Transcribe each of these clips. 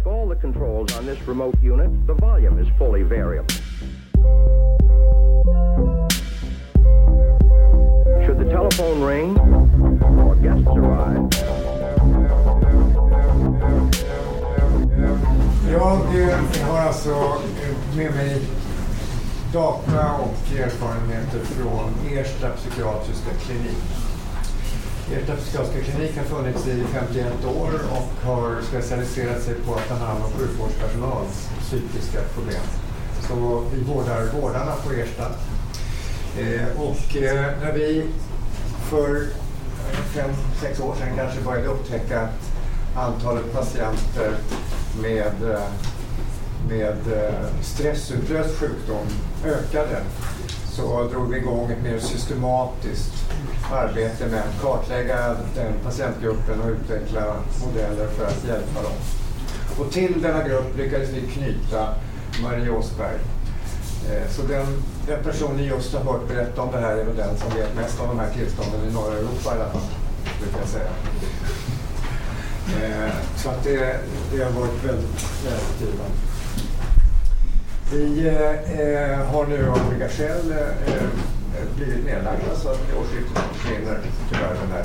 Like all the controls on this remote unit, the volume is fully variable. Should the telephone ring or guests arrive, Jag har alltså med mig data och erfarenheter från Ersta psykiatriska klinik. Ersta psykiatriska klinik har funnits i 51 år och har specialiserat sig på att ta hand om sjukvårdspersonals psykiska problem. Så vi vårdar vårdarna på Ersta. Eh, och eh, när vi för fem, sex år sedan kanske började upptäcka att antalet patienter med, eh, med eh, stressutlöst sjukdom ökade så drog vi igång ett mer systematiskt arbete med att kartlägga den patientgruppen och utveckla modeller för att hjälpa dem. Och till denna grupp lyckades vi knyta Marie Åsberg. Eh, så den, den person ni just har hört berätta om det här är väl den som vet mest om de här tillstånden i norra Europa i alla fall, brukar jag säga. Eh, så att det, det har varit väldigt, väldigt givande. Vi eh, eh har nu av olika skäl eh, blivit nedlagda så att vid årsskiftet försvinner tyvärr den här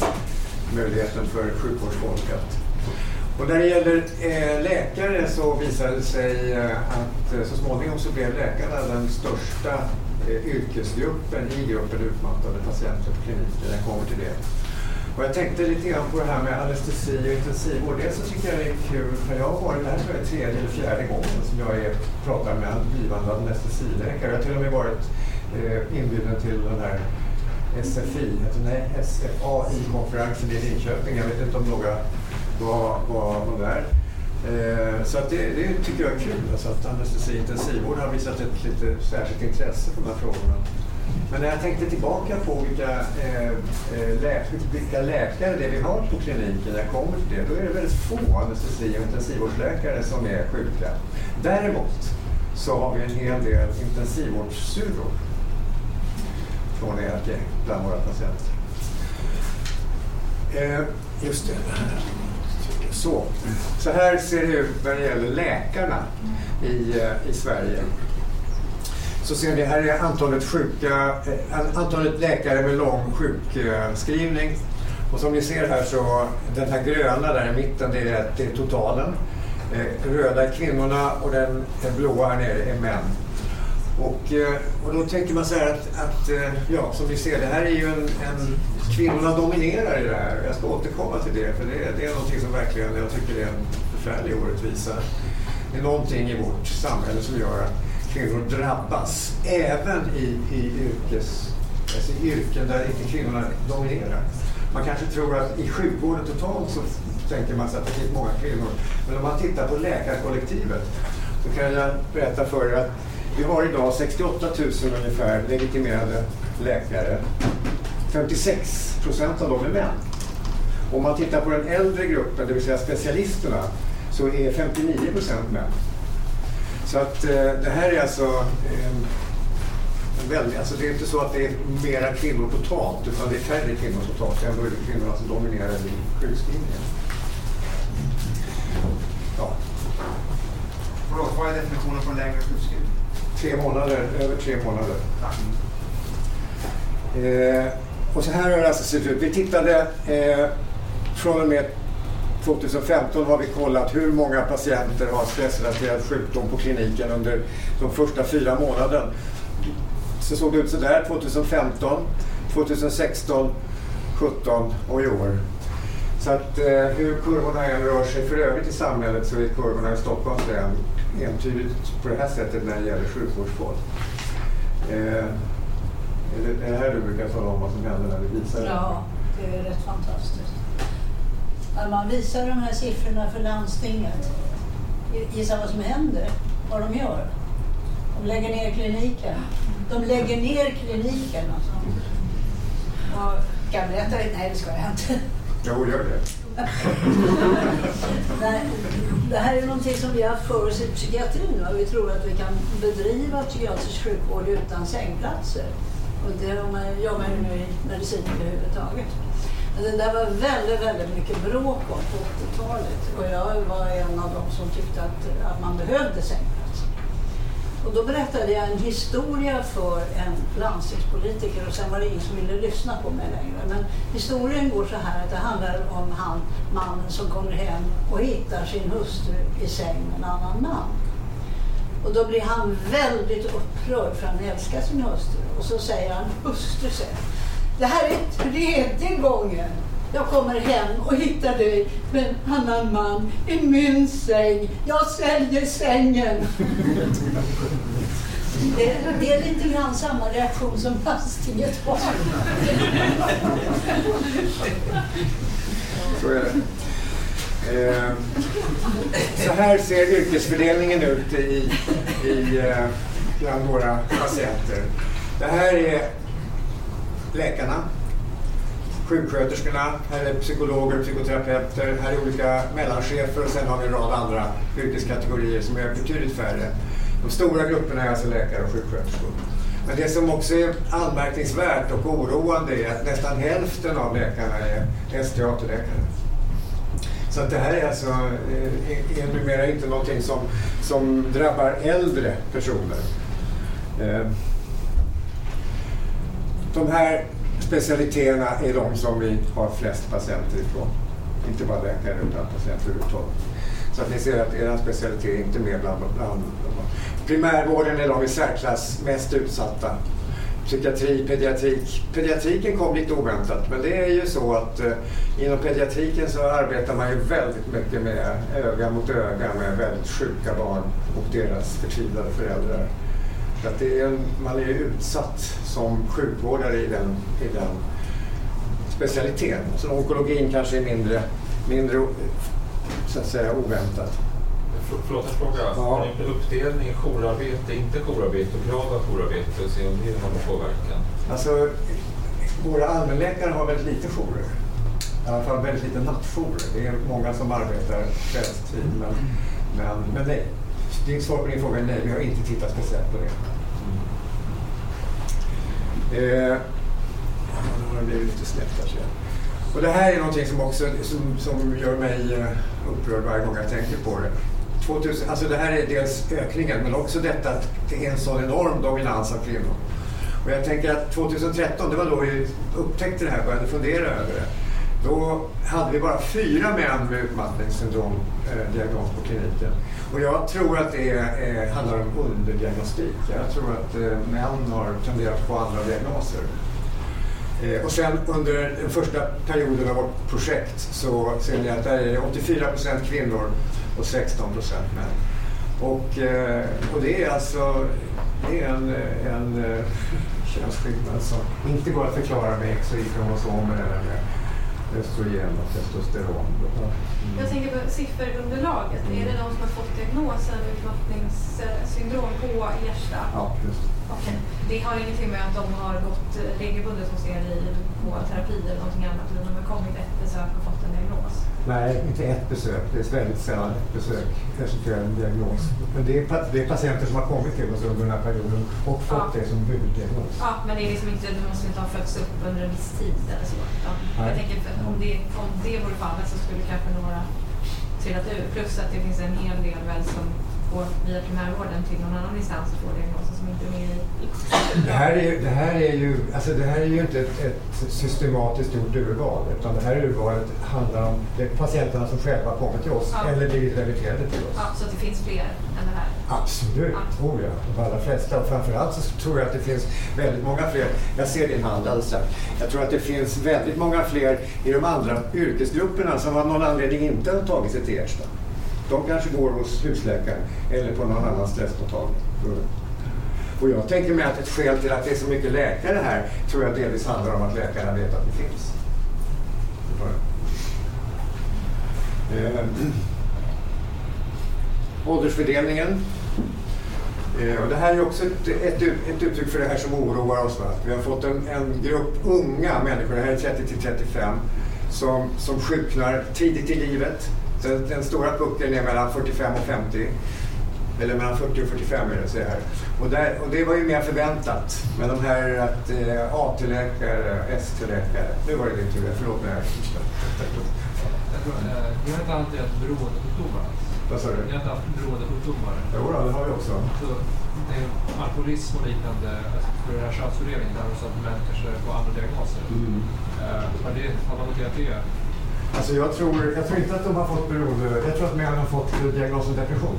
möjligheten för sjukvårdsfolk att och när det gäller eh, läkare så visade det sig eh, att eh, så småningom så blev läkarna den största eh, yrkesgruppen i gruppen utmattade patienter på kliniken. Jag kommer till det. Och jag tänkte lite grann på det här med anestesi och intensivvård. Dels så tycker jag det är kul, för jag har varit, det här tror jag är tredje eller fjärde gången som jag är, pratar med blivande anestesiläkare. Jag har till och med varit eh, inbjuden till den här SFI, nej, SFAI-konferensen i Linköping. Jag vet inte om några var, var, var där. Eh, så att det, det tycker jag är kul, alltså att anestesi och intensivvård har visat ett lite särskilt intresse för de här frågorna. Men när jag tänkte tillbaka på vilka, eh, eh, lä vilka läkare det är vi har på kliniken, jag kommer till det, då är det väldigt få anestesi och intensivvårdsläkare som är sjuka. Däremot så har vi en hel del intensivvårdssyrror från ert gäng bland våra patienter. Eh, just det. Så. så här ser det ut när det gäller läkarna i, eh, i Sverige. Så ser ni, här är antalet, sjuka, eh, antalet läkare med lång sjukskrivning. Och som ni ser här så, den här gröna där i mitten, det är, det är totalen. Eh, röda är kvinnorna och den blåa här nere är män. Och, eh, och då tänker man så här att, att eh, ja, som vi ser, det här är ju en, en kvinnorna dominerar i det här. Jag ska återkomma till det, för det, det är någonting som verkligen jag tycker är en förfärlig orättvisa. Det är någonting i vårt samhälle som gör att kvinnor drabbas, även i, i, yrkes, alltså i yrken där inte kvinnorna dominerar. Man kanske tror att i sjukvården totalt så tänker man sig att det finns många kvinnor. Men om man tittar på läkarkollektivet så kan jag berätta för er att vi har idag 68 000 ungefär legitimerade läkare. 56 procent av dem är män. Om man tittar på den äldre gruppen, det vill säga specialisterna, så är 59 procent män. Så att eh, det här är alltså eh, en väldigt, alltså det är inte så att det är mera kvinnor totalt, utan det är färre kvinnor totalt. Ändå är det kvinnorna som alltså dominerar i sjukskrivningen. Ja. Förlåt, vad är definitionen på en längre sjukskrivning? Tre månader, över tre månader. Eh, och så här har det alltså sett ut. Vi tittade eh, från och med 2015 har vi kollat hur många patienter har stressrelaterad sjukdom på kliniken under de första fyra månaderna. Så såg det ut sådär 2015, 2016, 2017 och i år. Så att eh, hur kurvorna än rör sig för övrigt i samhället så är kurvorna i Stockholms län entydigt på det här sättet när det gäller sjukvårdsfolk. Eh, är det är det här du brukar tala om vad som händer när vi visar det? Ja, det är rätt fantastiskt. När man visar de här siffrorna för landstinget, gissa vad som händer, vad de gör? De lägger ner kliniken. De lägger ner kliniken alltså. Och kan jag berätta? Nej, det ska jag inte. Jo, gör det. Det här är någonting som vi har haft för oss i psykiatrin. Vi tror att vi kan bedriva psykiatrisk sjukvård utan sängplatser. Och det har man, gör man ju nu i medicin överhuvudtaget. Men Det där var väldigt, väldigt mycket bråk om på 80-talet och jag var en av dem som tyckte att, att man behövde sängplatser. Och då berättade jag en historia för en landstingspolitiker och sen var det ingen som ville lyssna på mig längre. Men historien går så här att det handlar om han, mannen som kommer hem och hittar sin hustru i säng med en annan man. Och då blir han väldigt upprörd för han älskar sin hustru. Och så säger han, hustru säger han, det här är tredje gången jag kommer hem och hittar dig med en annan man i min säng. Jag säljer sängen. Det, det är lite grann samma reaktion som landstinget har. Så är det. Eh, så här ser yrkesfördelningen ut i, i, eh, bland våra patienter. Det här är läkarna, sjuksköterskorna, här är psykologer, psykoterapeuter, här är olika mellanchefer och sen har vi en rad andra yrkeskategorier som är betydligt färre. De stora grupperna är alltså läkare och sjuksköterskor. Men det som också är anmärkningsvärt och oroande är att nästan hälften av läkarna är hästteaterläkare. Så att det här är alltså är, är numera inte någonting som, som drabbar äldre personer. Eh, de här specialiteterna är de som vi har flest patienter ifrån. Inte bara läkare utan patienter överhuvudtaget. Så att ni ser att er specialitet är inte med bland, bland Primärvården är de i särklass mest utsatta. Psykiatri, pediatrik. Pediatriken kom lite oväntat men det är ju så att eh, inom pediatriken så arbetar man ju väldigt mycket med öga mot öga med väldigt sjuka barn och deras förtvivlade föräldrar. Så att det är man är utsatt som sjukvårdare i den, i den specialiteten. Så onkologin kanske är mindre, mindre så att säga oväntat. För- Förlåt, en fråga. Ja. Uppdelning jourarbete, inte jourarbete och grad av jourarbete se om det har någon påverkan? Alltså, våra allmänläkare har väldigt lite jourer. I alla fall väldigt lite nattjourer. Det är många som arbetar kvällstid. Men, men, men nej, ditt svar på din fråga är nej. Vi har inte tittat speciellt på det. Eh, nu har det blivit lite snett här. Och det här är någonting som också som, som gör mig eh, upprörd varje gång jag tänker på det. 2000, alltså det här är dels ökningen men också detta att det är en sån enorm dominans av kvinnor. Och jag tänker att 2013, det var då vi upptäckte det här och började fundera över det. Då hade vi bara fyra män med utmattningssyndrom eh, diagnos på kliniken. Och jag tror att det eh, handlar om underdiagnostik. Jag tror att eh, män har tenderat på andra diagnoser. Eh, och sen under den första perioden av vårt projekt så ser ni att där är det 84 procent kvinnor och 16 procent män. Och, eh, och det är alltså det är en, en eh, könsskillnad som inte går att förklara med X och Y-kromosomer eller med estrogeno, testosterone. Jag tänker på sifferunderlaget. Är det de som har fått diagnosen utmattningssyndrom på Ersta? Ja, det. Okej. Det har ingenting med att de har gått regelbundet hos er i, på terapi eller någonting annat utan de har kommit ett besök och fått en diagnos? Nej, inte ett besök. Det är väldigt sällan ett besök resulterar i en diagnos. Men det är, det är patienter som har kommit till oss under den här perioden och fått Ja. det som huvuddiagnos. Ja, men det är liksom inte, de måste inte ha fötts upp under en viss tid eller så. Jag tänker om det, om det vore fallet så skulle kanske några trillat ur. Plus att det finns en hel del väl som går via primärvården till någon annan instans och får diagnoser som inte är med i Det här är, det här är ju, alltså det här är ju inte ett, ett systematiskt gjort urval utan det här urvalet handlar om patienterna som själva kommit till oss Ja. eller blivit remitterade till oss. Ja, så att det finns fler än det här. Absolut, Ja. tror jag. De allra flesta. Och framförallt så tror jag att det finns väldigt många fler. Jag ser din hand alldeles strax. Jag tror att det finns väldigt många fler i de andra yrkesgrupperna som av någon anledning inte har tagit sig till Ersta. De kanske går hos husläkaren eller på någon annan stressmottagning. Och jag tänker mig att ett skäl till att det är så mycket läkare här tror jag delvis handlar om att läkarna vet att det finns. Eh, Åldersfördelningen. Eh, och det här är också ett, ett, ett uttryck för det här som oroar oss. Va? Vi har fått en, en grupp unga människor, det här är 30 till 35, som, som sjuknar tidigt i livet. Så den stora puckeln är mellan 45 och 50. Eller mellan 40 och 45 är det, jag här. Och, där, och det var ju mer förväntat. Men de här att eh, AT-läkare, ST-läkare. Nu var det din tur, förlåt mig. Jag tror, eh, har inte alltid haft beroendesjukdomar? Vad sa du? Ni har inte haft beroendesjukdomar? Jo, då, det har vi också. Så det är alkoholism och liknande, alltså för den här könsfördelningen där så att män kanske får andra diagnoser. Mm. Eh, har, det, har man noterat det? Alltså jag tror, jag tror inte att de har fått beroende... Jag tror att männen har fått diagnosen depression.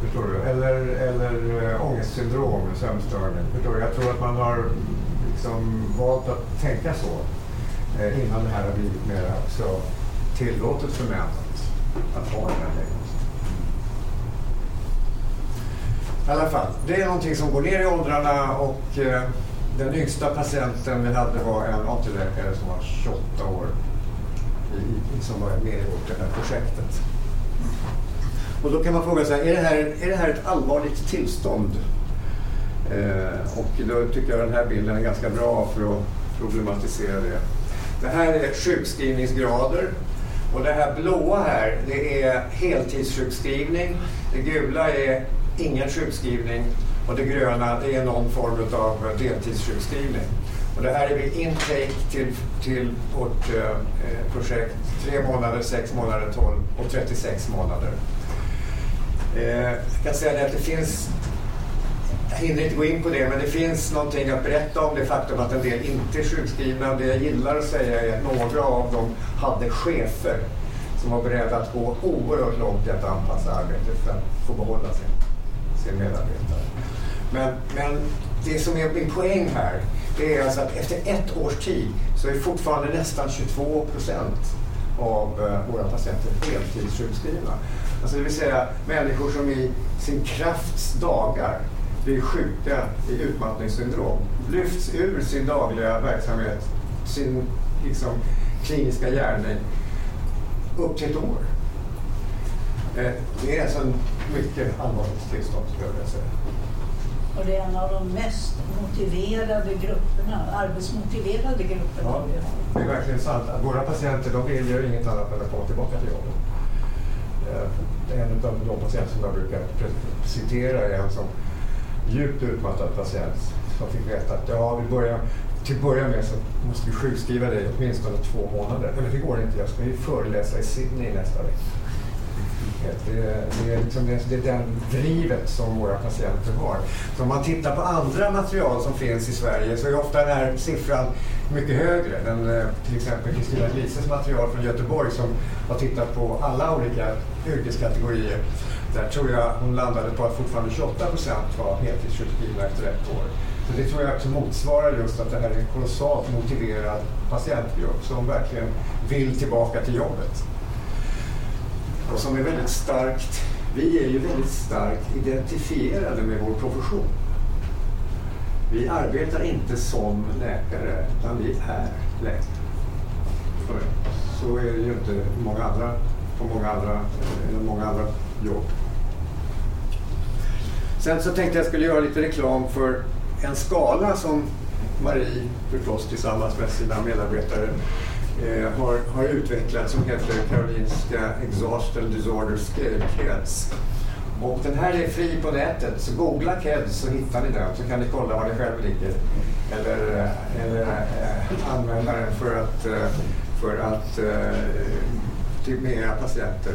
Förstår du? Eller, eller äh, ångestsyndrom, sömnstörning. Förstår du? Jag tror att man har liksom valt att tänka så eh, innan det här har blivit mer alltså, tillåtet för män att, att ha den här diagnosen. I alla fall, det är någonting som går ner i åldrarna och eh, den yngsta patienten vi hade var en AT-läkare som var 28 år i, som var med i vårt det här projektet. Och då kan man fråga sig, är det här, är det här ett allvarligt tillstånd? Eh, och då tycker jag den här bilden är ganska bra för att problematisera det. Det här är sjukskrivningsgrader och det här blåa här det är heltidssjukskrivning. Det gula är ingen sjukskrivning och det gröna det är någon form av deltidssjukskrivning. Och det här är vid intake till, till vårt eh, eh, projekt. Tre månader, sex månader, 12 och 36 månader. Eh, jag kan säga det att det finns, jag hinner inte gå in på det, men det finns någonting att berätta om det faktum att en del inte är sjukskrivna. Det jag gillar att säga är att några av dem hade chefer som var beredda att gå oerhört långt i att anpassa arbetet för att få behålla sin, sin medarbetare. Men, men det som är min poäng här, det är alltså att efter ett års tid så är fortfarande nästan 22 procent av eh, våra patienter heltidssjukskrivna. Alltså det vill säga människor som i sin krafts dagar blir sjuka i utmattningssyndrom, lyfts ur sin dagliga verksamhet, sin liksom, kliniska gärning, upp till ett år. Eh, det är alltså en mycket allvarligt tillstånd skulle jag vilja säga. Och det är en av de mest motiverade grupperna, arbetsmotiverade grupperna Ja, det är verkligen sant. Att våra patienter de vill ju inget annat än att komma tillbaka till jobbet. Eh, En av de patienter som jag brukar citera är en som djupt utmattad patient som fick veta att ja, vi börjar, till att börja med så måste vi sjukskriva dig åtminstone två månader. Men det går inte, jag ska ju föreläsa i Sydney nästa vecka. Det, det, är liksom det, det är den drivet som våra patienter har. Så om man tittar på andra material som finns i Sverige så är ofta den här siffran mycket högre. Den, eh, till exempel Kristina Lises material från Göteborg som har tittat på alla olika yrkeskategorier. Där tror jag hon landade på att fortfarande 28 procent var heltidssjukskrivna efter ett år. Så det tror jag också motsvarar just att det här är en kolossalt motiverad patientgrupp som verkligen vill tillbaka till jobbet och som är väldigt starkt, vi är ju väldigt starkt identifierade med vår profession. Vi arbetar inte som läkare, utan vi är läkare. Så är det ju inte många andra, på många andra, eller många andra jobb. Sen så tänkte jag skulle göra lite reklam för en skala som Marie förstås tillsammans med sina medarbetare eh, har, har utvecklat som heter Karolinska Exhaustion Disorder Scale KEDS. Och den här är fri på nätet, så googla KEDS så hittar ni den så kan ni kolla var det själv ligger. Eller, eh, eller eh, äh, använda den för att, eh, för att äh, till med patienter.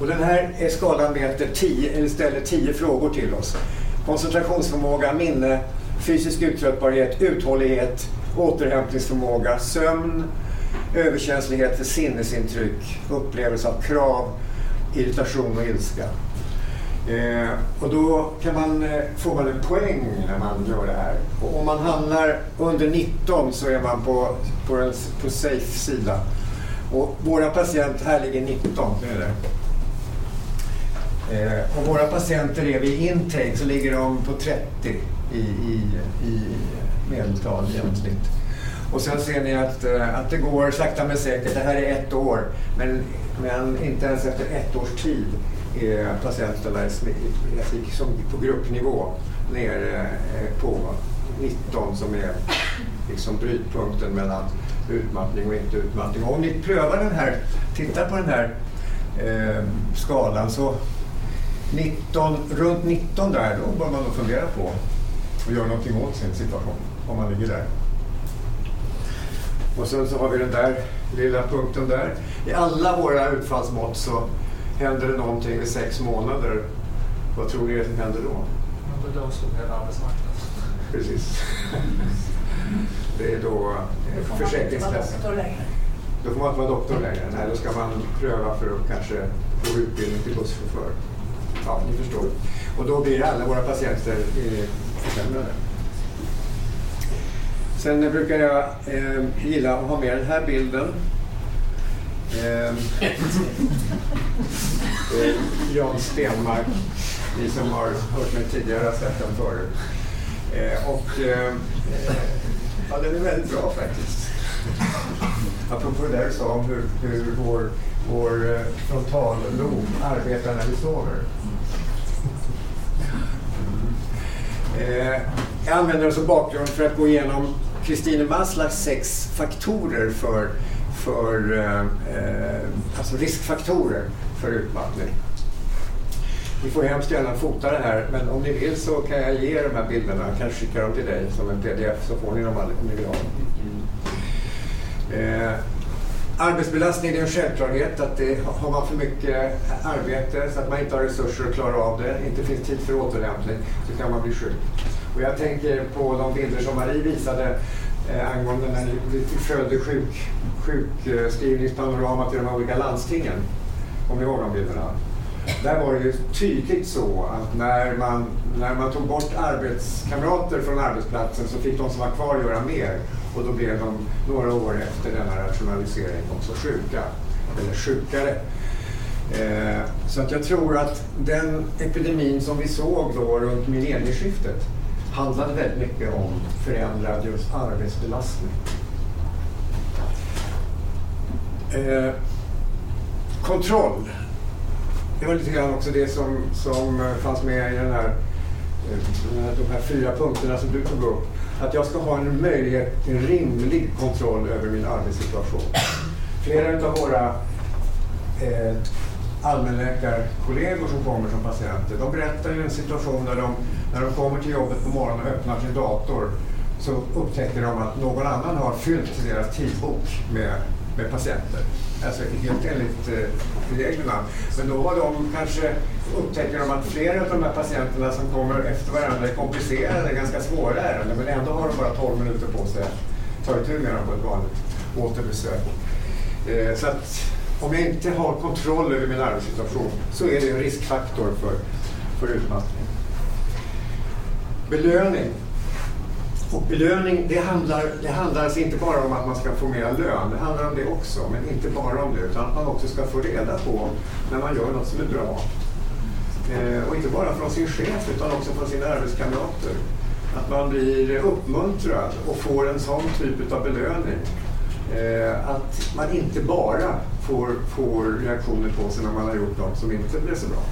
Och den här är skalan mäter tio, eller ställer tio frågor till oss. Koncentrationsförmåga, minne, fysisk uttröttbarhet, uthållighet, återhämtningsförmåga, sömn, överkänslighet för sinnesintryck, upplevelse av krav, irritation och ilska. Eh, och då kan man, eh, får man en poäng när man gör det här. Och om man hamnar under 19 så är man på, på, en, på safe sida. Och våra patienter, här ligger 19, det är det. Eh, och våra patienter är vid intake så ligger de på 30 i, i, i medeltal genomsnitt. Och sen ser ni att, eh, att det går sakta men säkert. Det här är ett år, men, men inte ens efter ett års tid är patienterna i som på gruppnivå nere eh, på 19 som är liksom brytpunkten mellan utmattning och inte utmattning. Och om ni prövar den här, tittar på den här eh, skalan så 19, runt 19 där, då bör man nog fundera på och göra någonting åt sin situation om man ligger där. Och sen så har vi den där lilla punkten där. I alla våra utfallsmått så händer det någonting vid sex månader. Vad tror ni som händer då? Bedöms nog hela arbetsmarknaden. Precis. Det är då Då eh, får man inte vara Försäkringskassan. doktor längre. Då får man inte vara doktor längre. Nej, då ska man pröva för att kanske få utbildning till busschaufför. Ja, ni förstår. Och då blir alla våra patienter eh, försämrade. Sen brukar jag eh, gilla att ha med den här bilden. Eh, eh, Jan Stenmark, ni som har hört mig tidigare har sett den förut. Eh, och eh, eh, ja, den är väldigt bra faktiskt. Apropå det där du sa om hur, hur vår, vår eh, frontallob arbetar när vi sover. Eh, jag använder den som bakgrund för att gå igenom Kristine Maslaks sex faktorer för, för eh, eh, alltså riskfaktorer för utmattning. Ni får hemskt gärna fota det här, men om ni vill så kan jag ge er de här bilderna. Jag kan skicka dem till dig som en pdf så får ni dem aldrig om ni vill ha dem. Eh, arbetsbelastning det är en självklarhet att det, har man för mycket arbete så att man inte har resurser att klara av det, inte finns tid för återhämtning, så kan man bli sjuk. Och jag tänker på de bilder som Marie visade eh, angående när ni följde sjuk, sjukskrivningspanoramat i de här olika landstingen. Kommer ni ihåg de bilderna? Där var det ju tydligt så att när man, när man tog bort arbetskamrater från arbetsplatsen så fick de som var kvar göra mer. Och då blev de några år efter denna rationalisering också sjuka, eller sjukare. Eh, så att jag tror att den epidemin som vi såg då runt millennieskiftet handlade väldigt mycket om förändrad just arbetsbelastning. Eh, kontroll. Det var lite grann också det som, som fanns med i den här, eh, de här fyra punkterna som du tog upp. Att jag ska ha en möjlighet till rimlig kontroll över min arbetssituation. Flera av våra eh, allmänläkarkollegor som kommer som patienter, de berättar ju en situation där de, när de kommer till jobbet på morgonen och öppnar sin dator så upptäcker de att någon annan har fyllt deras tidbok med, med patienter. Alltså helt enligt eh, reglerna. Men då har de kanske, upptäcker de att flera av de här patienterna som kommer efter varandra är komplicerade, ganska svåra ärenden, men ändå har de bara 12 minuter på sig att ta itu med dem på ett vanligt återbesök. Eh, så att om jag inte har kontroll över min arbetssituation så är det en riskfaktor för, för utmattning. Belöning. Och belöning, det handlar, det handlar alltså inte bara om att man ska få mer lön, det handlar om det också, men inte bara om det, utan att man också ska få reda på när man gör något som är bra. Eh, och inte bara från sin chef, utan också från sina arbetskamrater. Att man blir uppmuntrad och får en sån typ av belöning. Eh, att man inte bara får, får reaktioner på sig när man har gjort något som inte blev så bra.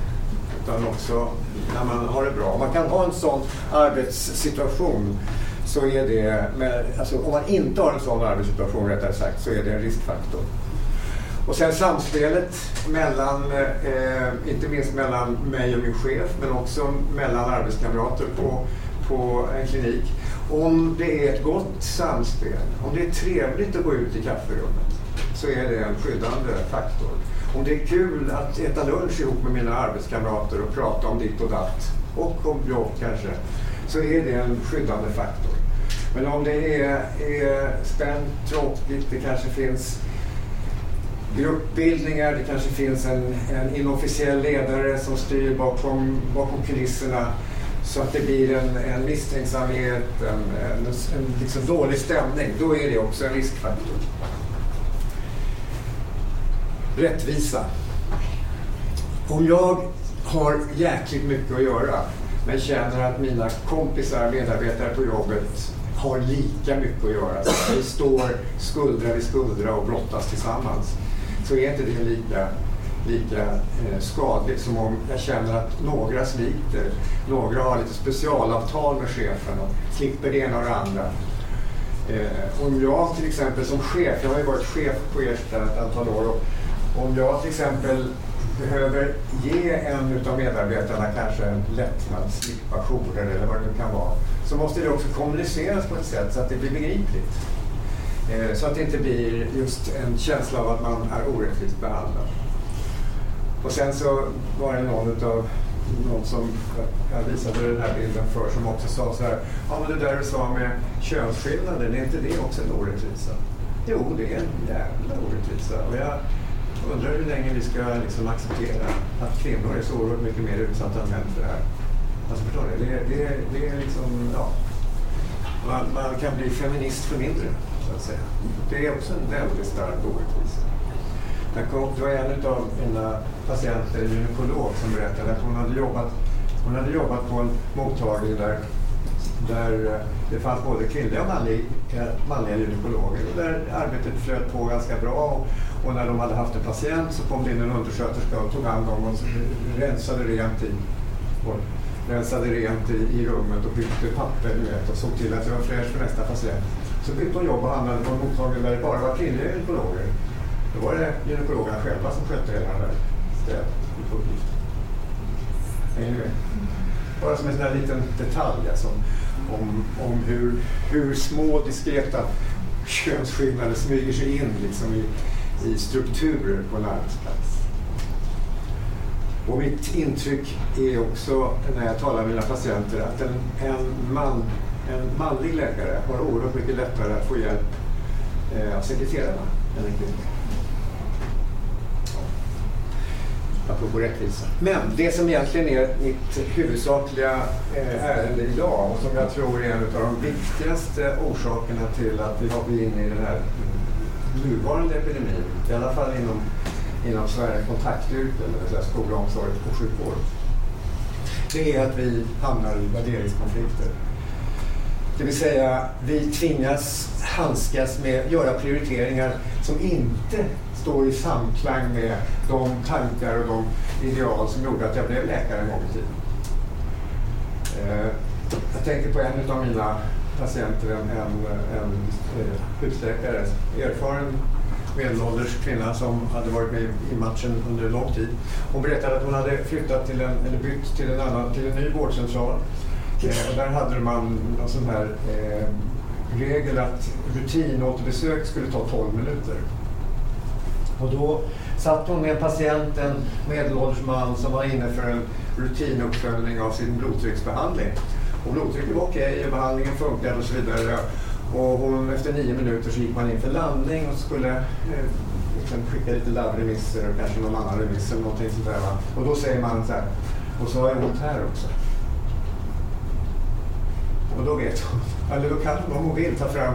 Utan också när man har det bra. Man kan ha en sån arbetssituation så är det, med, alltså om man inte har en sån arbetssituation rättare sagt, så är det en riskfaktor. Och sen samspelet mellan, eh, inte minst mellan mig och min chef, men också mellan arbetskamrater på, på en klinik. Om det är ett gott samspel, om det är trevligt att gå ut i kafferummet, så är det en skyddande faktor. Om det är kul att äta lunch ihop med mina arbetskamrater och prata om ditt och datt, och om jobb kanske, så är det en skyddande faktor. Men om det är, är spänt, tråkigt, det kanske finns gruppbildningar, det kanske finns en, en inofficiell ledare som styr bakom, bakom kulisserna så att det blir en, en misstänksamhet, en, en, en liksom dålig stämning, då är det också en riskfaktor. Rättvisa. Om jag har jäkligt mycket att göra men känner att mina kompisar, medarbetare på jobbet har lika mycket att göra. Så vi står skuldra vid skuldra och brottas tillsammans. Så är inte det lika, lika eh, skadligt som om jag känner att några sliter. Några har lite specialavtal med chefen och slipper det ena och det andra. Eh, om jag till exempel som chef, jag har ju varit chef på Ersta ett antal år, och om jag till exempel behöver ge en utav medarbetarna kanske en lättnad, slippa jourer eller vad det nu kan vara, så måste det också kommuniceras på ett sätt så att det blir begripligt. Eh, Så att det inte blir just en känsla av att man är orättvist behandlad. Och sen så var det någon utav någon som jag visade den här bilden för som också sa så här, ja men det där du sa med könsskillnader, är inte det också en orättvisa? Jo, det är en jävla orättvisa. Och jag undrar hur länge vi ska liksom acceptera att kvinnor är så oerhört mycket mer utsatta än män för det här. Alltså förstår ni? Det, det, det är liksom, ja. Man, man kan bli feminist för mindre, så att säga. Det är också en väldigt stark orättvisa. Det var en av mina patienter, en gynekolog, som berättade att hon hade jobbat, hon hade jobbat på en mottagning där, där eh, det fanns både kvinnliga och manliga, eh, manliga gynekologer. Och där arbetet flöt på ganska bra. Och, när de hade haft en patient så kom det in en undersköterska och tog hand om och rensade rent i, och rensade rent i, i rummet och bytte papper du vet, och såg till att det var fräscht för nästa patient. Så bytte hon jobb och hamnade på en mottagning där det bara var kvinnliga gynekologer. Då var det gynekologerna själva som skötte hela den där städuppgiften. Hänger ni med? Bara som en sån här liten detalj alltså, om, om hur, hur små diskreta könsskillnader smyger sig in liksom, i, i strukturer på en arbetsplats. Och mitt intryck är också när jag talar med mina patienter att en, en, man, en manlig läkare har oerhört mycket lättare att få hjälp eh, av sekreterarna än en kvinna. apropå rättvisa. Men det som egentligen är mitt huvudsakliga eh, ärende idag och som jag tror är en av de viktigaste orsakerna till att vi har blivit inne i den här nuvarande epidemin, i alla fall inom, inom Sverige kontaktyrken, det vill säga skola, omsorg och sjukvård. Det är att vi hamnar i värderingskonflikter. Det vill säga, vi tvingas handskas med, göra prioriteringar som inte står i samklang med de tankar och de ideal som gjorde att jag blev läkare en gång i tiden. Eh, jag tänker på en av mina patienter, än en, än eh, husläkare, erfaren medelålders kvinna som hade varit med i matchen under lång tid. Hon berättade att hon hade flyttat till en, eller bytt till en, annan, till en ny vårdcentral. Eh, och där hade man en sån här eh, regel att rutinåterbesök skulle ta 12 minuter. Och då satt hon med patienten, en medelålders man som var inne för en rutinuppföljning av sin blodtrycksbehandling. Och blodtrycket var okej och behandlingen funkade och så vidare. Och hon, efter nio minuter så gick man in för landning och skulle eh, liksom skicka lite labbremisser och kanske någon annan remiss eller någonting sånt där. Va? Och då säger man så här, och så har jag ont här också. Och då vet hon, eller då kan hon om hon vill ta fram,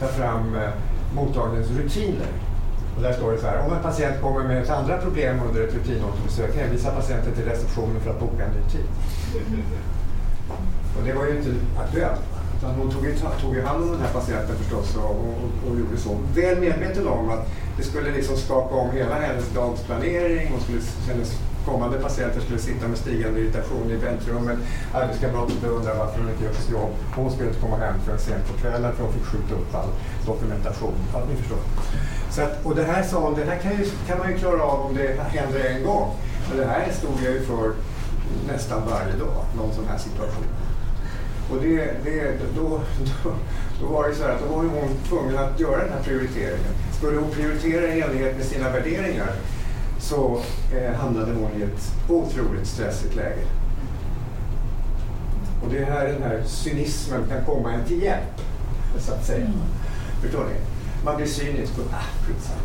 ta fram eh, mottagningens rutiner. Och där står det så här, om en patient kommer med ett andra problem under ett rutinåterbesök hänvisa patienten till receptionen för att boka en ny tid. Och det var ju inte aktuellt. Utan hon tog ju, tog ju hand om den här patienten förstås och, och, och gjorde så. Väl medveten om att det skulle liksom skaka om hela hennes dagsplanering. Hon skulle, hennes kommande patienter skulle sitta med stigande irritation i väntrummet. Arbetskamrater undrade varför hon inte gör sitt jobb. Hon skulle inte komma hem förrän sent på kvällen för hon fick skjuta upp all dokumentation. Ja, ni förstår. Så att, och det här sa hon, det här kan, ju, kan man ju klara av om det händer en gång. Men det här stod jag ju för nästan varje dag, någon sån här situation. Och det, det, då, då, då var det så här att då var hon tvungen att göra den här prioriteringen. Skulle hon prioritera i enlighet med sina värderingar så eh, hamnade hon i ett otroligt stressigt läge. Och det är här den här cynismen kan komma en till hjälp, så att säga. Förstår ni? Man blir cynisk och ah, skitsamma.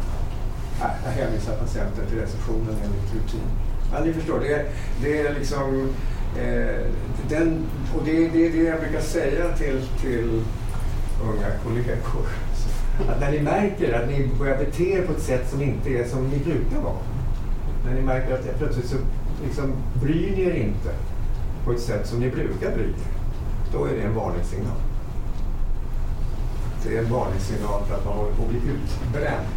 Ah, jag hänvisar patienten till receptionen enligt rutin. Ja, ni förstår, det, det är liksom eh, den, och det är det, det jag brukar säga till, till unga kollegor. Att när ni märker att ni börjar bete er på ett sätt som inte är som ni brukar vara. När ni märker att plötsligt så liksom bryr ni er inte på ett sätt som ni brukar bry er. Då är det en varningssignal. Det är en varningssignal för att man håller på att bli utbränd.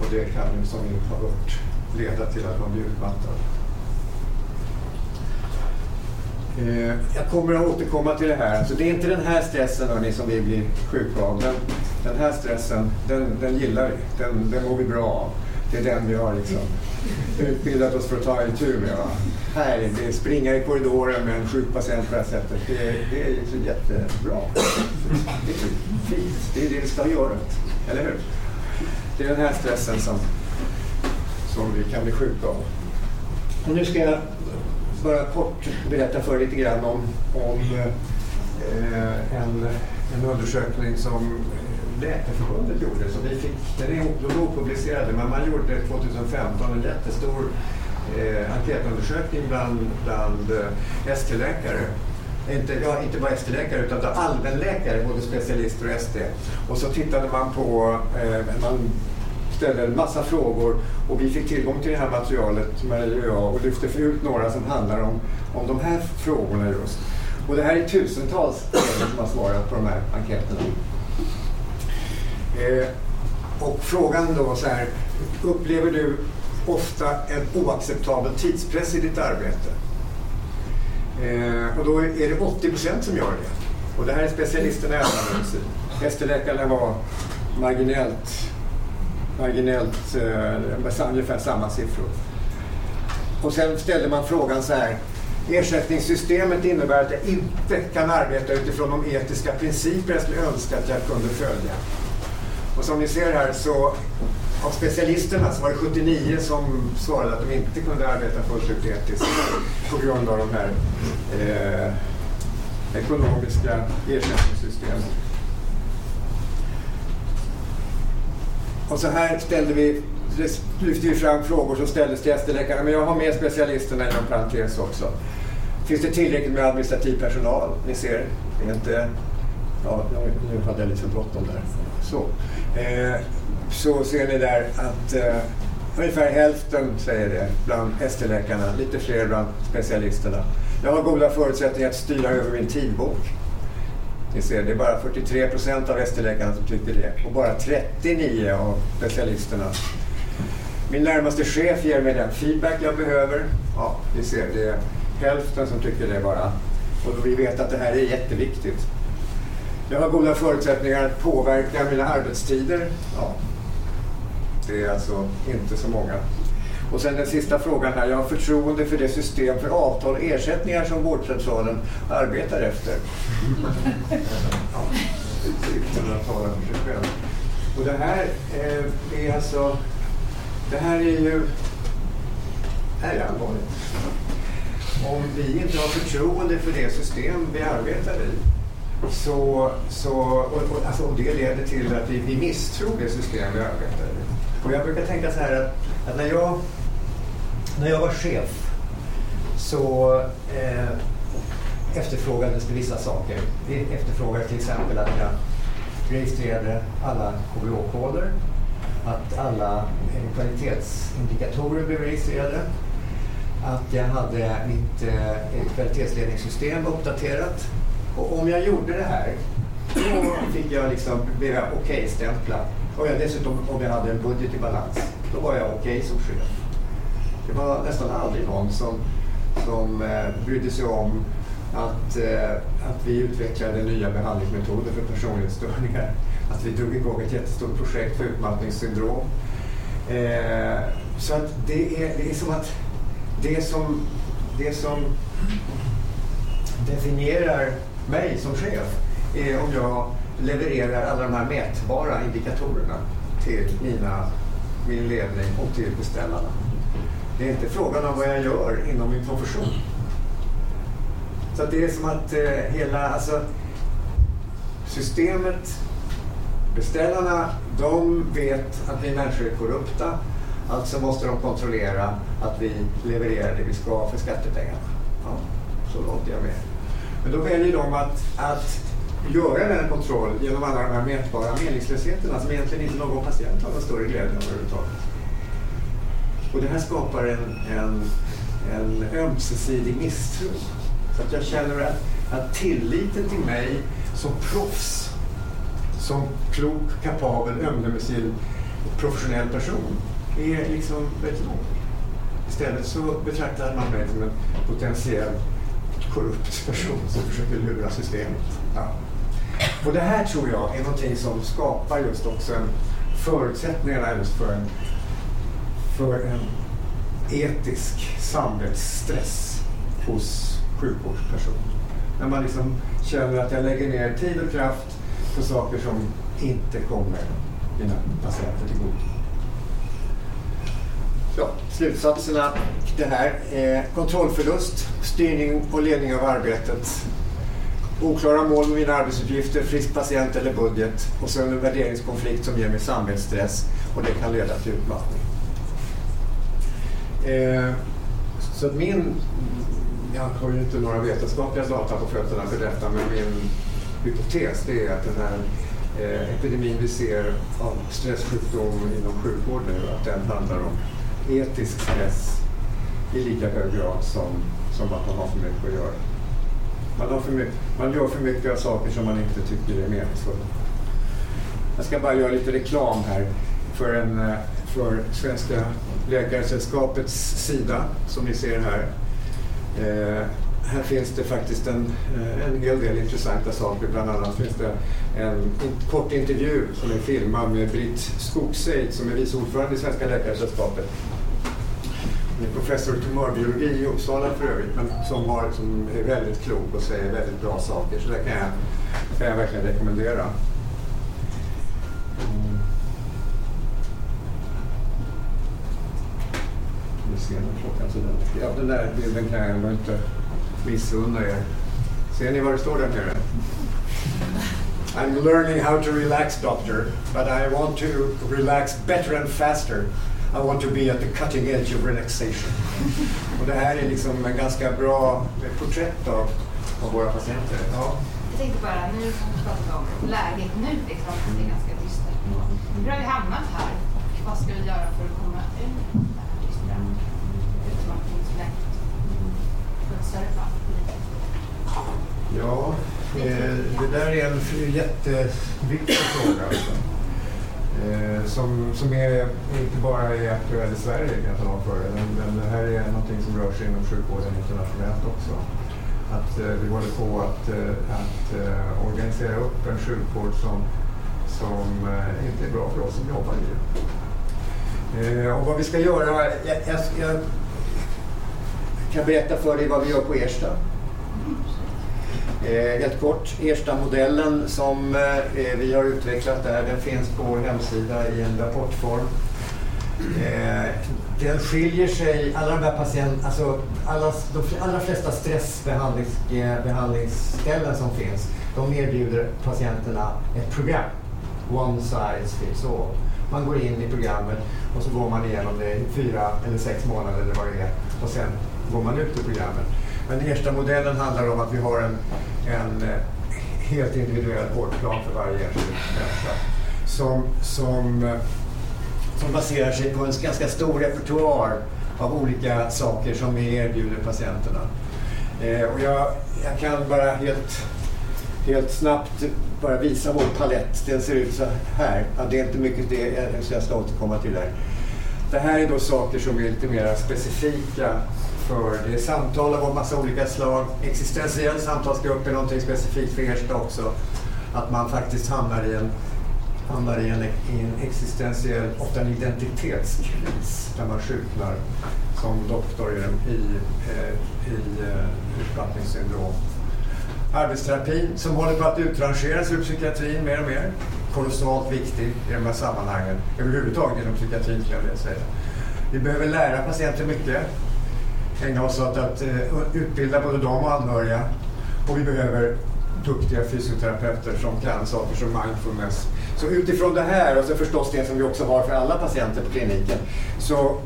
Och det kan ju som ni har hört leda till att man blir utmattad. Eh, Eh, jag kommer att återkomma till det här. Alltså det är inte den här stressen hörni, som vi blir sjuka av. Den, den här stressen, den, den gillar vi. Den, den mår vi bra av. Det är den vi har liksom utbildat oss för att ta itu tur med. Va? Här, det är springa i korridoren med en sjuk patient på det här sättet. Det, det är liksom jättebra. Det är fint. Det är det vi ska göra. Eller hur? Det är den här stressen som, som vi kan bli sjuka av. Och nu ska jag bara kort berätta för er lite grann om, om eh, en, en undersökning som eh, Läkarförbundet gjorde. Så vi fick, den är opublicerad, men man gjorde 2015 en jättestor eh, enkätundersökning bland, bland eh, ST-läkare. Inte, ja, inte bara ST-läkare utan allmänläkare, både specialister och ST. Och så tittade man på, eh, man ställde en massa frågor och vi fick tillgång till det här materialet, Marie och jag, och lyfte ut några som handlar om, om de här frågorna just. Och det här är tusentals som har svarat på de här enkäterna. Eh, och frågan då var så här, upplever du ofta en oacceptabel tidspress i ditt arbete? Eh, och då är det 80 procent som gör det. Och det här är specialisterna i allmänmedicin. Hästläkarna var marginellt, marginellt eh, ungefär samma siffror. Och sen ställde man frågan så här. Ersättningssystemet innebär att jag inte kan arbeta utifrån de etiska principer jag skulle önska att jag kunde följa. Och som ni ser här så av specialisterna så var det 79 som svarade att de inte kunde arbeta fullt ut etiskt på grund av de här eh, ekonomiska ersättningssystemen. Och så här ställde vi, lyfte vi fram frågor som ställdes till ST-läkarna, men jag har med specialisterna inom parentes också. Finns det tillräckligt med administrativ personal? Ni ser, det är inte... Ja, nu hade jag lite för bråttom där. Så. Eh, så ser ni där att eh, ungefär hälften säger det bland ST-läkarna, lite fler bland specialisterna. Jag har goda förutsättningar att styra över min tidbok. Ni ser, det är bara 43 procent av ST-läkarna som tycker det och bara 39 av specialisterna. Min närmaste chef ger mig den feedback jag behöver. Ja, ni ser, det är hälften som tycker det bara. Och vi vet att det här är jätteviktigt. Jag har goda förutsättningar att påverka mina arbetstider. Ja. Det är alltså inte så många. Och sen den sista frågan här. Jag har förtroende för det system för avtal och ersättningar som vårdcentralen arbetar efter. Ja, utan att tala för sig själv. Och det här eh, är alltså... Det här är ju... Det här är allvarligt. Om vi inte har förtroende för det system vi arbetar i så, så, och, och, alltså, och det leder till att vi, vi misstror det system vi arbetar i. Och jag brukar tänka så här att, att när, jag, när jag var chef så eh, efterfrågades det vissa saker. Vi efterfrågade till exempel att jag registrerade alla KBH-koder. att alla eh, kvalitetsindikatorer blev registrerade, att jag hade mitt eh, kvalitetsledningssystem uppdaterat och om jag gjorde det här, då fick jag liksom, blev jag okej-stämpla. Och jag dessutom om jag hade en budget i balans, då var jag okej som chef. Det var nästan aldrig någon som, som eh, brydde sig om att, eh, att vi utvecklade nya behandlingsmetoder för personlighetsstörningar. Att vi drog igång ett jättestort projekt för utmattningssyndrom. Eh, så att det är, det är som att det som, det som definierar mig som chef är om jag levererar alla de här mätbara indikatorerna till mina, min ledning och till beställarna. Det är inte frågan om vad jag gör inom min profession. Så det är som att eh, hela alltså, systemet, beställarna, de vet att vi människor är korrupta. Alltså måste de kontrollera att vi levererar det vi ska för skattepengarna. Ja, så långt är jag med. Men då väljer de att, att göra den kontroll genom alla de här mätbara meningslösheterna som egentligen inte någon patient har någon större glädje av överhuvudtaget. Och det här skapar en, en, en ömsesidig misstro. Så att jag känner att, att tilliten till mig som proffs, som klok, kapabel, omdömesgill, professionell person är liksom väldigt låg. Istället så betraktar man mig som en potentiell korrupt person som försöker lura systemet. Ja. Och det här tror jag är någonting som skapar just också en förutsättningarna just för en för en etisk samvetsstress hos sjukvårdspersoner. När man liksom känner att jag lägger ner tid och kraft på saker som inte kommer mina patienter till godo. Ja, slutsatserna det här är kontrollförlust, styrning och ledning av arbetet, oklara mål med mina arbetsuppgifter, frisk patient eller budget och sen en värderingskonflikt som ger mig samvetsstress och det kan leda till utmattning. Eh, så att min, jag har ju inte några vetenskapliga data på fötterna för detta, men min hypotes det är att den här eh, epidemin vi ser av stresssjukdom inom sjukvård nu, att den handlar om etisk stress i lika hög grad som, som att man har för mycket att göra. Man, har för mycket, man gör för mycket av saker som man inte tycker är meningsfulla. Jag ska bara göra lite reklam här för, en, eh, för Svenska Läkaresällskapets sida, som ni ser här. Eh, här finns det faktiskt en, eh, en hel del intressanta saker. Bland annat finns det en kort intervju som är filmad med Britt Skogseid som är vice ordförande i Svenska Läkaresällskapet. Hon är professor i tumörbiologi i Uppsala för övrigt, men som, har, som är väldigt klok och säger väldigt bra saker. Så det kan jag, kan jag verkligen rekommendera. Mm. Klockan så den, ja, den där bilden kan jag ändå inte missunna er. Ser ni vad det står där nere? I'm learning how to relax doctor, but I want to relax better and faster. I want to be at the cutting edge of relaxation. Och det här är liksom en ganska bra porträtt av, av våra patienter. Ja. Jag tänkte bara, nu pratar vi om läget nu, liksom, det är ganska dystert. Hur har vi hamnat här? Vad ska vi göra för att komma ur det här dystra utmattningsläget på ett större plan? Ja, eh, det där är en jätteviktig fråga. Alltså. Eh, som, som är, inte bara är aktuell i Sverige kan jag tala om för er. Men, det här är någonting som rör sig inom sjukvården internationellt också. Att eh, vi håller på att, att organisera upp en sjukvård som, som inte är bra för oss som jobbar i den. Och vad vi ska göra, jag, jag, jag kan berätta för dig vad vi gör på Ersta. Eh, helt kort, Ersta-modellen som eh, eh, vi har utvecklat där, den finns på vår hemsida i en rapportform. Eh, den skiljer sig, alla de här patienterna, alltså alla, de allra flesta stressbehandlingsställen eh, som finns, de erbjuder patienterna ett program. One size fits all. Man går in i programmet och så går man igenom det i fyra eller sex månader eller vad det är och sen går man ut ur programmet. Men Ersta-modellen handlar om att vi har en, en eh, helt individuell vårdplan för varje enskild människa som, som, eh, som baserar sig på en ganska stor repertoar av olika saker som vi erbjuder patienterna. Eh, och jag, jag kan bara helt, helt snabbt bara visa vår palett. Den ser ut så här. Ja, det är inte mycket det eh, så jag ska återkomma till det här. Det här är då saker som är lite mer specifika för det är samtal av en massa olika slag. Existentiell samtalsgrupp är någonting specifikt för Ersta också. Att man faktiskt hamnar i en, hamnar i en, i en existentiell, ofta en identitetskris där man sjuknar som doktor i, i, eh, i eh, utmattningssyndrom. Arbetsterapin som håller på att utrangeras ur psykiatrin mer och mer. Kolossalt viktig i de här sammanhangen. Överhuvudtaget inom psykiatrin skulle jag vilja säga. Vi behöver lära patienter mycket ägna oss åt att eh, utbilda både dem och anhöriga. Och vi behöver duktiga fysioterapeuter som kan saker som mindfulness. Så utifrån det här, och så förstås det som vi också har för alla patienter på kliniken, så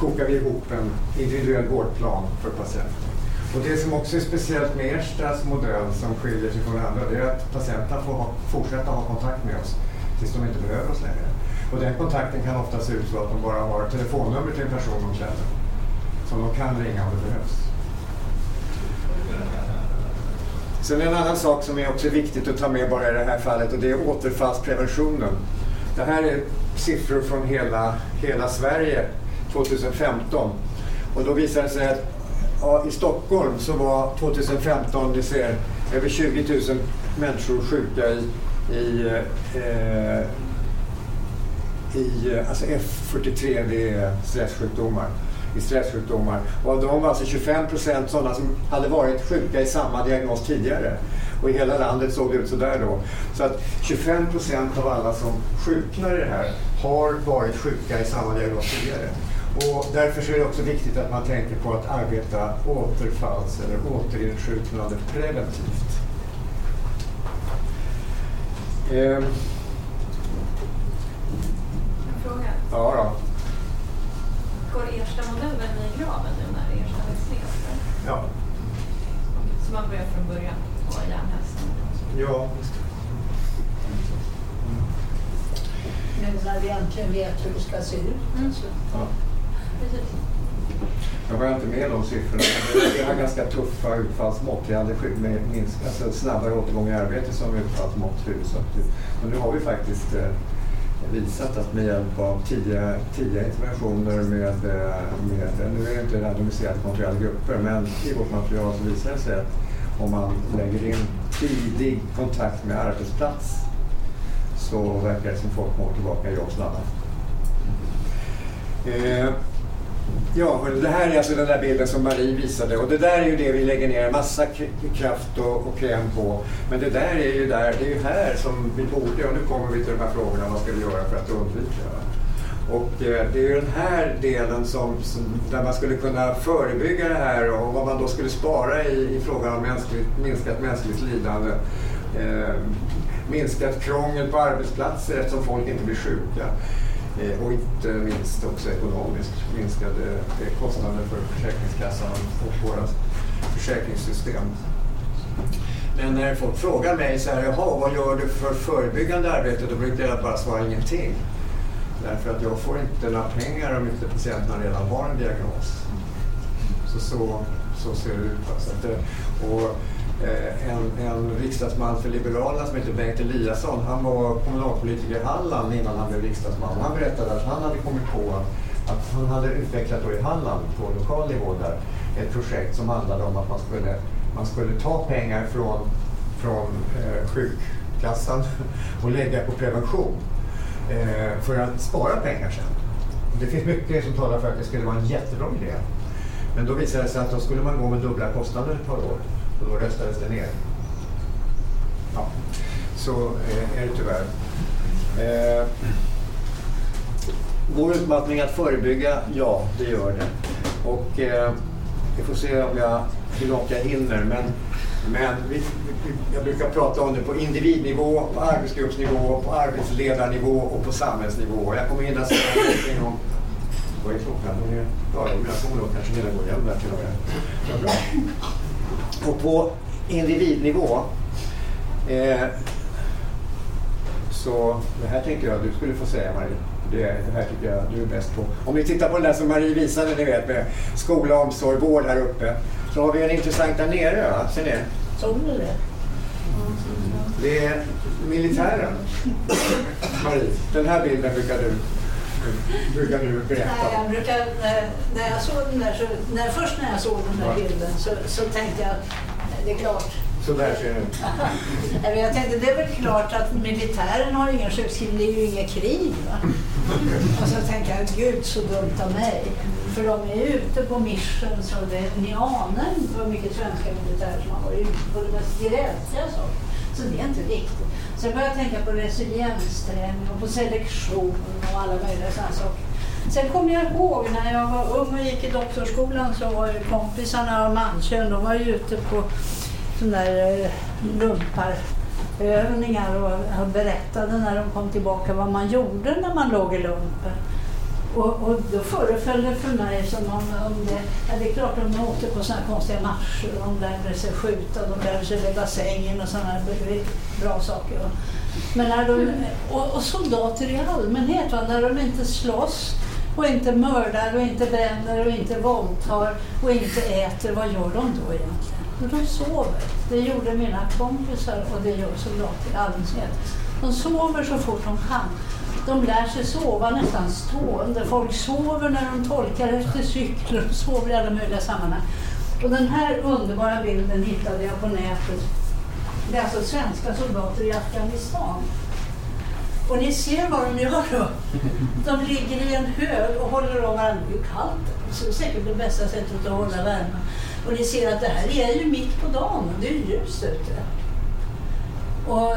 kokar vi ihop en individuell vårdplan för patienten. Och det som också är speciellt med Erstas modell som skiljer sig från andra, det är att patienterna får ha, fortsätta ha kontakt med oss tills de inte behöver oss längre. Och den kontakten kan ofta se ut så att de bara har telefonnummer till en person de känner som de kan ringa om det behövs. Sen en annan sak som är också viktigt att ta med bara i det här fallet och det är återfallspreventionen. Det här är siffror från hela, hela Sverige 2015. Och då visar det sig att ja, i Stockholm så var 2015, ni ser, över 20 000 människor sjuka i, i, eh, i alltså F43, det är stressjukdomar. I stresssjukdomar. Och av dem var alltså 25 procent sådana som hade varit sjuka i samma diagnos tidigare. Och i hela landet såg det ut sådär då. Så att 25 procent av alla som sjuknar i det här har varit sjuka i samma diagnos tidigare. Och därför är det också viktigt att man tänker på att arbeta återfalls eller återinsjuknande preventivt. Ehm, En fråga. ja då. Går Ersta-modellen i graven nu när Ersta läggs ner? Ja. Så man börjar från början på järnhästen? Ja. Nu när vi äntligen vet hur det ska se ut. Mm. Så. ja. Jag var inte med de siffrorna. men Vi har ganska tuffa utfallsmått. Vi hade med minsk, alltså snabbare återgång i arbete som utfallsmått. Men nu har vi faktiskt eh, visat att med hjälp av tidiga, tidiga interventioner med, eh, med, nu är det inte randomiserat kontrollerade grupper, men i vårt material så visar det sig att om man lägger in tidig kontakt med arbetsplats så verkar det som folk mår tillbaka i jobb snabbare. Eh, Ja, det här är alltså den där bilden som Marie visade och det där är ju det vi lägger ner massa kraft och, och kräm på. Men det där är ju där, det är ju här som vi borde, och nu kommer vi till de här frågorna, vad ska vi göra för att undvika? Och eh, det är ju den här delen som, som, där man skulle kunna förebygga det här och vad man då skulle spara i, i frågan om mänskligt, minskat mänskligt lidande. Eh, minskat krångel på arbetsplatser eftersom folk inte blir sjuka. Eh, och inte minst också ekonomiskt minskade eh, kostnader för Försäkringskassan och våra försäkringssystem. Men när folk frågar mig så här, jaha, vad gör du för förebyggande arbete? Då brukar jag bara svara ingenting. Därför att jag får inte några pengar om inte patienterna redan har en diagnos. Så, så, så ser det ut. Alltså. Och, Eh, en, en riksdagsman för Liberalerna som heter Bengt Eliasson, han var kommunalpolitiker i Halland innan han blev riksdagsman. Han berättade att han hade kommit på att han hade utvecklat då i Halland på lokal nivå där ett projekt som handlade om att man skulle, man skulle ta pengar från, från eh, sjukkassan och lägga på prevention eh, för att spara pengar sen. Det finns mycket som talar för att det skulle vara en jättebra idé. Men då visade det sig att då skulle man gå med dubbla kostnader ett par år och då röstades det ner. Ja, så eh, är det tyvärr. Eh, Vår utmattning att förebygga, ja det gör det. Och eh, vi får se om jag, hur långt jag hinner. Men, men vi, vi, jag brukar prata om det på individnivå, på arbetsgruppsnivå, på arbetsledarnivå och på samhällsnivå. Jag kommer hinna säga någonting om vad är klockan? Hon är, ja, jag kommer nog kanske hinna gå hem där till och med. Ja, bra. Och på individnivå eh, så det här tänkte jag du skulle få säga Marie. Det, det här tycker jag du är bäst på. Om ni tittar på den där som Marie visade, ni vet med skola, omsorg, vård här uppe. Så har vi en intressant där nere, va? Ser ni? Såg du det? Det är militären. Marie, den här bilden brukar du, brukar du berätta Nej, jag brukar, när, när jag såg den där, så, när, först när jag såg den där bilden så, så tänkte jag, eh, det är klart. Så där ser det ut. Jag tänkte, det är väl klart att militären har ingen sjukskrivning, det är ju inget krig. Va? Och så tänkte jag, gud så dumt av mig. För de är ute på mission så det, ni anar inte vad mycket svenska militärer som har varit ute på det mest gräsliga saker. Så det är inte viktigt. Så jag började tänka på resiliensträning och på selektion och alla möjliga sådana saker. Sen kommer jag ihåg när jag var ung och gick i doktorskolan så var ju kompisarna av mankön, de var ju ute på sådana där eh, lumparövningar och berättade när de kom tillbaka vad man gjorde när man låg i lumpen. Och, och då föreföll det för mig som om, om det, ja, det är klart de åkte på sådana konstiga marscher, de lärde sig skjuta, de lärde sig lägga sängen och sådana bra saker. va. Men när de, och, och soldater i allmänhet, va, när de inte slåss och inte mördar och inte bränner och inte våldtar och inte äter, vad gör de då egentligen? De sover. Det gjorde mina kompisar och det gör soldater i allmänhet. De sover så fort de kan. De lär sig sova nästan stående. Folk sover när de tolkar efter cykler och sover i alla möjliga sammanhang. Och den här underbara bilden hittade jag på nätet. Det är alltså svenska soldater i Afghanistan. Och ni ser vad de gör då. De ligger i en hög och håller om varandra. Det är ju kallt. Så det är säkert det bästa sättet att hålla värmen. Och ni ser att det här är ju mitt på dagen. Det är ljust ute. Och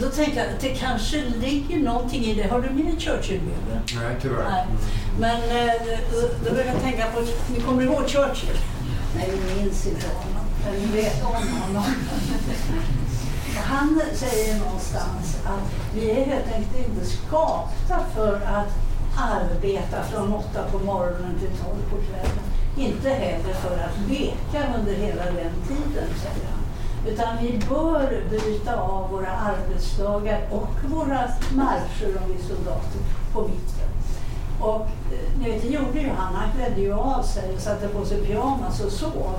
då tänker jag att det kanske ligger någonting i det. Har du med Churchill-bilden? Nej, tyvärr. Nej. Men eh, då, börjar jag tänka på, ni kommer ihåg Churchill? Nej, vi minns inte honom, men ni vet om honom. Han säger någonstans att vi är helt enkelt inte skapta för att arbeta från åtta på morgonen till tolv på kvällen. Inte heller för att leka under hela den tiden, säger han. Utan vi bör bryta av våra arbetsdagar och våra marscher om vi är soldater på mitten. Och eh, ni vet, det gjorde ju han. Han klädde ju av sig och satte på sig pyjamas och sov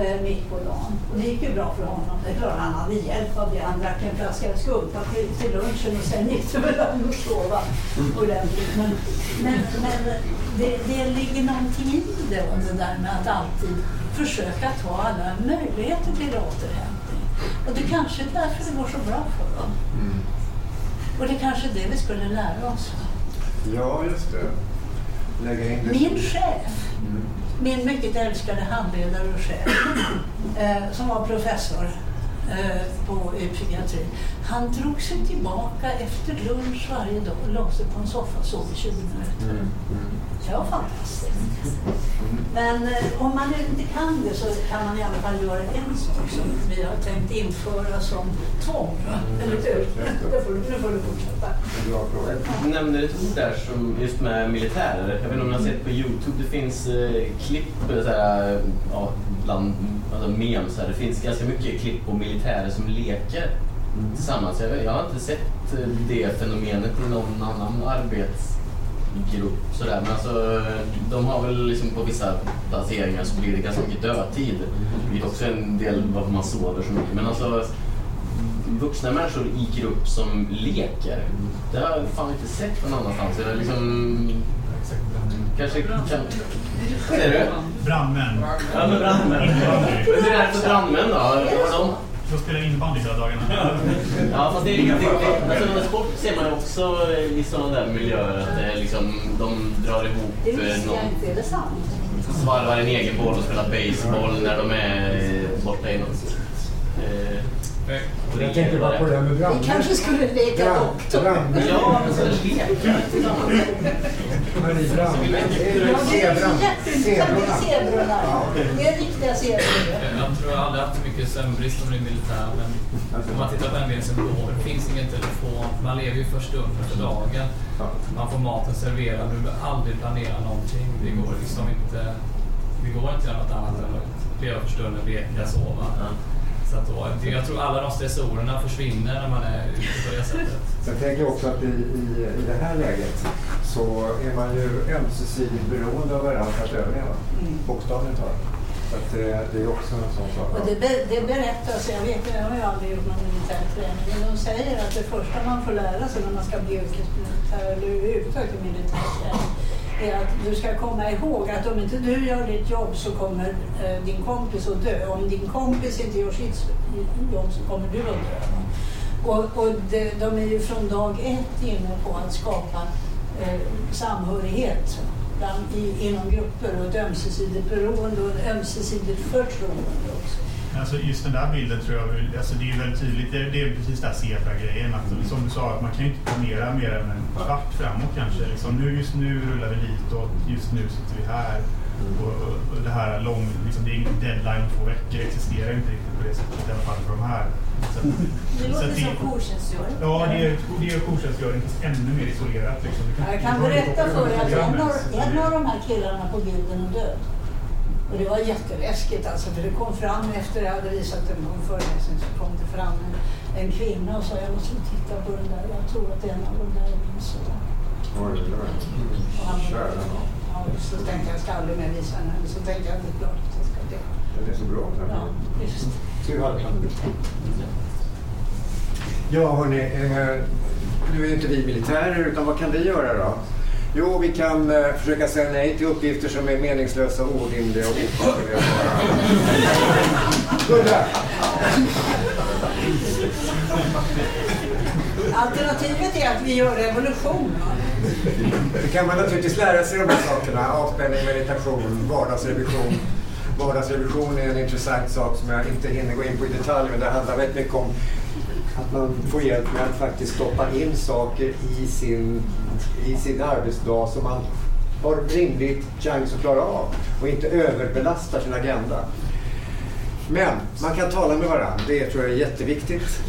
eh, mitt på dagen. Och det gick ju bra för honom. Det är klart han hade hjälp av det. Han drack en flaska skumpa till, till lunchen och sen gick det väl an att sova ordentligt. Men, men, men det, det ligger någonting i det, och det där med att alltid försöka ta alla möjligheter till återhämtning. Och det kanske är därför det går så bra för dem. Mm. Och det är kanske det vi skulle lära oss. Ja, just det. Min chef, Mm min mycket älskade handledare och chef, eh, som var professor på i psykiatri, han drog sig tillbaka efter lunch varje dag och la sig på en soffa och sov i 20 minuter. Mm. Mm. Det var fantastiskt. Men eh, om man inte kan det så kan man i alla fall göra en sak som vi har tänkt införa som tvång. va? Eller hur? Det får, du- nu får du fortsätta. Du nämnde ett ord där som just med militärer. Jag vet inte om ni har sett på Youtube, det finns eh, klipp, eh, så här, ja, bland alltså memes här. Det finns ganska mycket klipp på militärer som leker tillsammans. Jag, jag har inte sett eh, det fenomenet i någon annan arbetsgrupp. Sådär. Men alltså, de har väl liksom på vissa placeringar så blir det ganska mycket dödtid. Vilket också är en del varför man sover så mycket. Men alltså, vuxna människor i grupp som leker. Det har jag fan inte sett någon annanstans. Jag liksom... Kanske kan... Säger du? Brandmän. Ja, men brandmän. Innebandy. Hur är det för brandmän då? De... De spelar innebandy hela dagarna. Ja, fast det är riktigt. Alltså, sport ser man ju också i sådana där miljöer att det är liksom, de drar ihop Det eh, visste jag någon, inte, är det sant? svarvar en egen boll och spelar baseball när de är eh, borta i något. Eh, Jag tänkte bara på det här med Vi brandmän. kanske skulle leka doktor. Brandmän. ja, men så. Men i brandmän. Det är zebrorna. Ja. Det är riktiga zebror. Jag tror jag aldrig haft så mycket sömnbrist som i militären. Men om man tittar på en symptom, det finns ingen telefon. Man lever ju för stunden för dagen. Man får maten serverad. Du behöver aldrig planera någonting. Det går liksom inte. Det går inte att göra något annat än att leva för stunden, leka, sova. Så att då, det- jag tror alla de stressorerna försvinner när man är ute på det sättet. Sen tänker jag också att i, i, i det här läget så är man ju ömsesidigt beroende av varandra för att överleva. Mm. Bokstavligt talat. Så att det, det är också en sån sak. Och det, be, det berättas, jag vet jag har ju aldrig gjort någon militär träning, men de säger att det första man får lära sig när man ska bli yrkesmilitär eller överhuvudtaget militär träning är att du ska komma ihåg att om inte du gör ditt jobb så kommer eh, din kompis att dö. Om din kompis inte gör sitt jobb så kommer du att dö. Och, och det, de är ju från dag ett inne på att skapa eh, samhörighet bland, i, inom grupper och ett ömsesidigt beroende och ett ömsesidigt förtroende också. Alltså just den där bilden tror jag, alltså det är väldigt tydligt. Det, det är precis den här zebra-grejen. Att, som du sa, att man kan ju inte planera mer än en kvart framåt kanske. Liksom, nu, just nu rullar vi ditåt, just nu sitter vi här. Och, och, och det här lång, liksom, det är ingen deadline om två veckor, existerar inte riktigt på det sättet. I alla fall för de här. Så, att- Det så låter att som jourtjänstgöring. Ja, det är, det är jourtjänstgöring fast ännu mer isolerat. Liksom. Du Jag kan berätta för er att en av, programmet. en av de här killarna på bilden är död. Och det var jätteläskigt alltså, för det kom fram efter jag hade visat den på en föreläsning så kom det fram en, en kvinna och sa jag måste titta på den där, jag tror att en av de där är min son. Oj, oj, oj. Och han- Kära nån. Ja, så tänkte jag, jag ska aldrig mer visa henne, men så tänkte jag, det är klart att jag ska det. Den är så bra. Den Ja, här. visst. Tur hade. Ja, hörni. Eh, nu är inte vi militärer, utan vad kan vi göra då? Jo, vi kan eh, försöka säga nej till uppgifter som är meningslösa, orimliga och ofarliga. Gurra! Alternativet är att vi gör revolution. Det kan man naturligtvis lära sig de här sakerna. Avspänning, meditation, vardagsrevision. Vardagsrevision är en intressant sak som jag inte hinner gå in på i detalj men det handlar väldigt mycket om att man får hjälp med att faktiskt stoppa in saker i sin, i sin arbetsdag som man har rimlig chans att klara av och inte överbelastar sin agenda. Men man kan tala med varandra, det tror jag är jätteviktigt.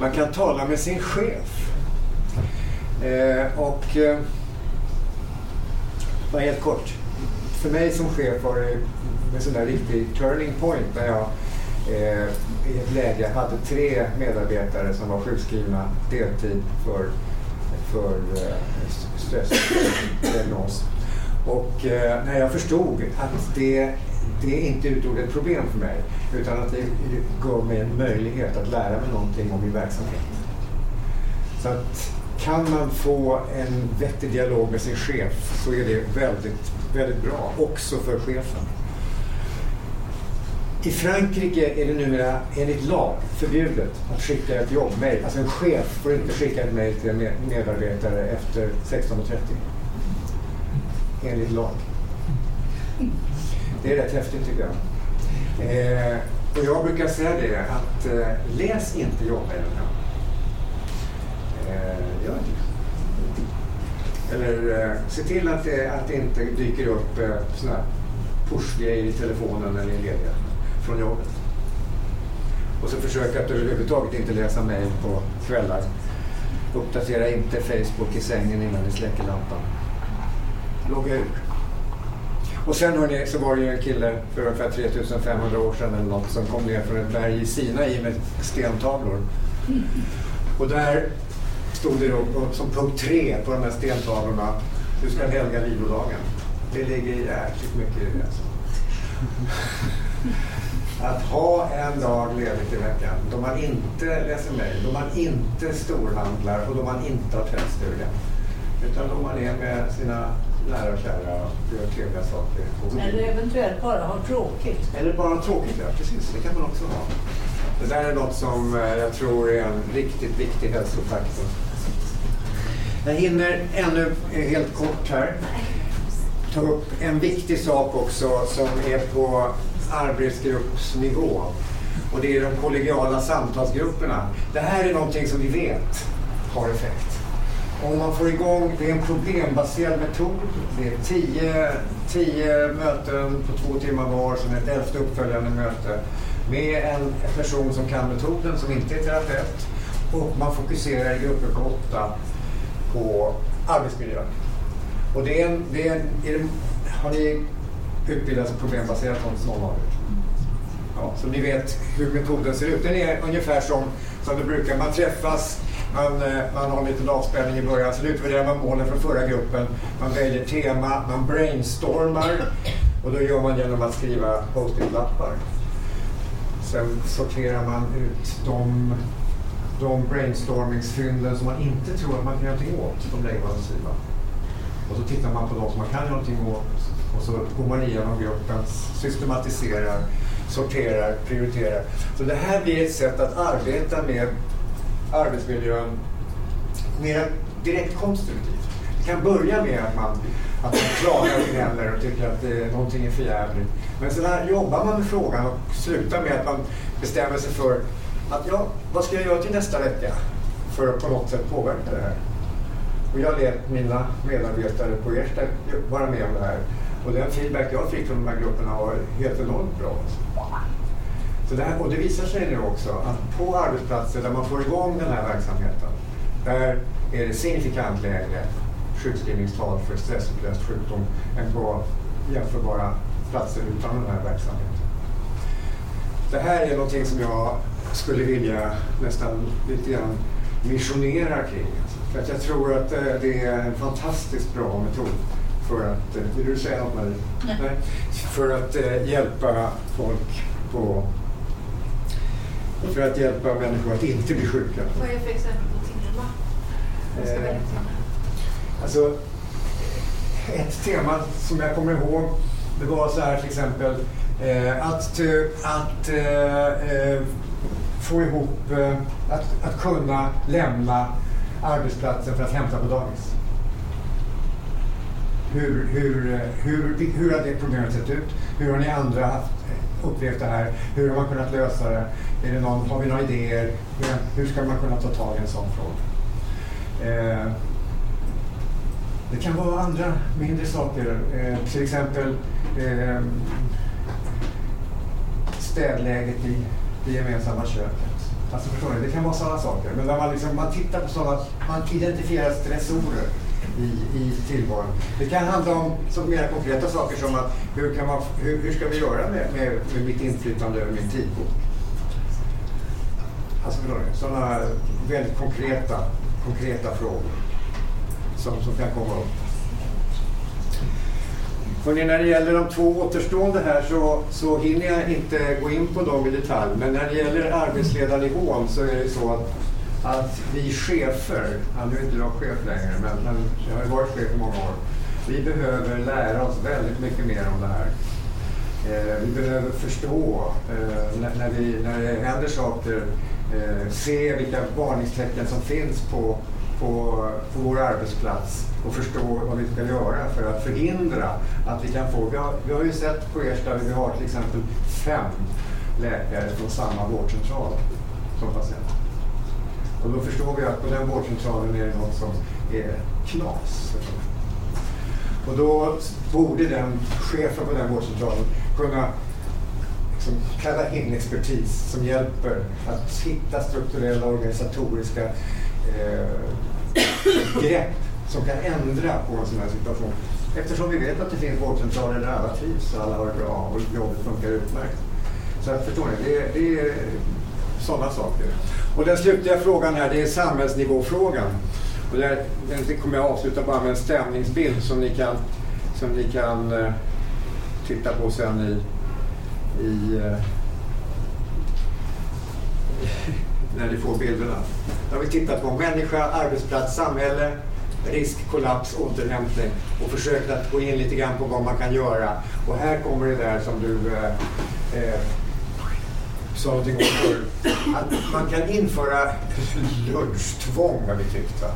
Man kan tala med sin chef. Eh, och eh, bara helt kort. För mig som chef var det en sån där riktig turning point när jag eh, i ett läge hade tre medarbetare som var sjukskrivna deltid för, för eh, stressdiagnos. Och eh, när jag förstod att det, det inte utgjorde ett problem för mig utan att det gav mig en möjlighet att lära mig någonting om min verksamhet. Så att kan man få en vettig dialog med sin chef så är det väldigt, väldigt bra, också för chefen. I Frankrike är det numera enligt lag förbjudet att skicka ett jobbmail. Alltså en chef får inte skicka ett mejl till en medarbetare efter 16.30. Enligt lag. Det är rätt häftigt tycker jag. Eh, och jag brukar säga det att eh, läs inte jobbmejlen. Eh, gör inte det. Eller eh, se till att det, att det inte dyker upp eh, sådana här pushgrejer i telefonen när ni är lediga från jobbet. Och så försök att överhuvudtaget inte läsa mejl på kvällar. Uppdatera inte Facebook i sängen innan ni släcker lampan. Logga ur. Och sen hörni, så var det ju en kille för ungefär 3500 år sedan eller något som kom ner från ett berg i Sinai med stentavlor. Och där stod det då som punkt tre på de här stentavlorna, du ska helga vilodagen. Det ligger jäkligt mycket i det. Alltså. Att ha en dag ledigt i veckan då man inte läser mejl, då man inte storhandlar och då man inte har tvättstuga. Utan då man är med sina nära och kära och gör trevliga saker. Eller eventuellt bara ha tråkigt. eller bara tråkigt, ja precis. Det kan man också ha. Det där är något som eh, jag tror är en riktigt viktig hälsofaktor. Jag hinner ännu helt kort här ta upp en viktig sak också som är på arbetsgruppsnivå. Och det är de kollegiala samtalsgrupperna. Det här är någonting som vi vet har effekt. Om man får igång, det är en problembaserad metod. Det är tio, tio möten på två timmar var, sen ett elfte uppföljande möte med en person som kan metoden, som inte är terapeut. Och man fokuserar i grupper på åtta på arbetsmiljön. Och det är en, det är en, är det, har ni utbildas problembaserat någon någon? Ja, så ni vet hur metoden ser ut. Den är ungefär som, som det brukar. Man träffas, man, eh, man har en liten avspänning i början, sen utvärderar man målen från förra gruppen. Man väljer tema, man brainstormar och då gör man genom att skriva post-it-lappar. Sen sorterar man ut de, de brainstormingsfynden som man inte tror att man kan göra någonting åt. De lägger man åt sidan. Och så tittar man på de som man kan göra någonting åt och så går man igenom gruppen, systematiserar, sorterar, prioriterar. Så det här blir ett sätt att arbeta med arbetsmiljön mer direkt konstruktivt. Det kan börja med att man, att man klagar och gnäller och tycker att eh, någonting är för jävligt. Men sen här jobbar man med frågan och slutar med att man bestämmer sig för att ja, vad ska jag göra till nästa vecka för att på något sätt påverka det här. Och jag lät mina medarbetare på Ersta vara med om det här. Och den feedback jag fick från de här grupperna var helt enormt bra. Alltså. Så det här, och det visar sig nu också att på arbetsplatser där man får igång den här verksamheten, där är det signifikant lägre sjukskrivningstal för stressupplöst sjukdom än på jämförbara platser utan den här verksamheten. Det här är någonting som jag skulle vilja nästan lite grann missionera kring. Alltså. För att jag tror att eh, det är en fantastiskt bra metod för att, eh, vill du säga något Marie? Nej. För att eh, hjälpa folk på för att hjälpa människor att inte bli sjuka. Vad är för exempel på tema? Eh? Alltså, ett tema som jag kommer ihåg, det var så här till exempel eh, att, eh, att eh, få ihop, att, att kunna lämna arbetsplatsen för att hämta på dagis. Hur, hur, hur, hur har det problemet sett ut? Hur har ni andra haft, upplevt det här? Hur har man kunnat lösa det? Är det någon, har vi några idéer? Hur, hur ska man kunna ta tag i en sån fråga? Eh, det kan vara andra mindre saker. Eh, till exempel eh, städläget i det gemensamma köket. Alltså förstår ni, det kan vara sådana saker. Men när man, liksom, man tittar på sådana, man identifierar stressorer i, i tillvaron. Det kan handla om så mer konkreta saker som att hur, kan man, hur, hur ska vi göra med, med, med mitt inflytande över min tidbok? Alltså sådana väldigt konkreta, konkreta frågor som, som kan komma upp. Hörrni, när det gäller de två återstående här så, så hinner jag inte gå in på dem i detalj. Men när det gäller arbetsledarnivån så är det så att, att vi chefer, nu är inte jag chef längre, men, men jag har varit chef i många år. Vi behöver lära oss väldigt mycket mer om det här. Eh, vi behöver förstå eh, när, när, vi, när det händer saker, eh, se vilka varningstecken som finns på, på, på vår arbetsplats och förstå vad vi ska göra för att förhindra att vi kan få... Vi har, vi har ju sett på Ersta vi har till exempel fem läkare från samma vårdcentral som patienter. Och då förstår vi att på den vårdcentralen är det något som är knas. Och då borde den chefen på den vårdcentralen kunna liksom kalla in expertis som hjälper att hitta strukturella organisatoriska eh, grepp som kan ändra på en sån här situation. Eftersom vi vet att det finns vårdcentraler där alla trivs och alla har det bra och jobbet funkar utmärkt. Så att, förstår ni, det, det är sådana saker. Och den slutliga frågan här, det är samhällsnivåfrågan. Och där, den kommer jag avsluta bara med en stämningsbild som ni kan, som ni kan eh, titta på sen i, i eh, när ni får bilderna. Då har vi tittat på människa, arbetsplats, samhälle, risk, kollaps, återhämtning och försökt att gå in lite grann på vad man kan göra. Och här kommer det där som du eh, eh, sa någonting om förut. Att man kan införa lunchtvång har vi tyckt. Va?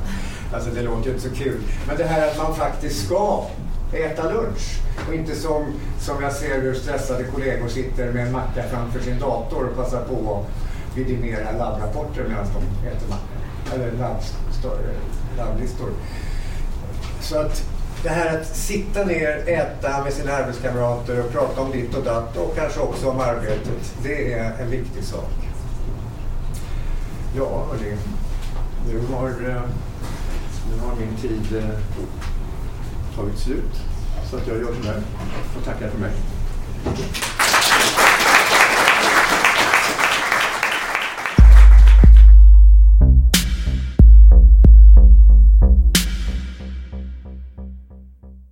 Alltså det låter ju inte så kul. Men det här att man faktiskt ska äta lunch. Och inte som, som jag ser hur stressade kollegor sitter med en macka framför sin dator och passar på att vidimera labbrapporter medan de äter macka. Eller labblistor. Eh, så att det här att sitta ner, äta med sina arbetskamrater och prata om ditt och datt och kanske också om arbetet, det är en viktig sak. Ja, hörni. Nu har, eh, nu har min tid eh, tagit slut. Så att jag gör så här och tackar för mig.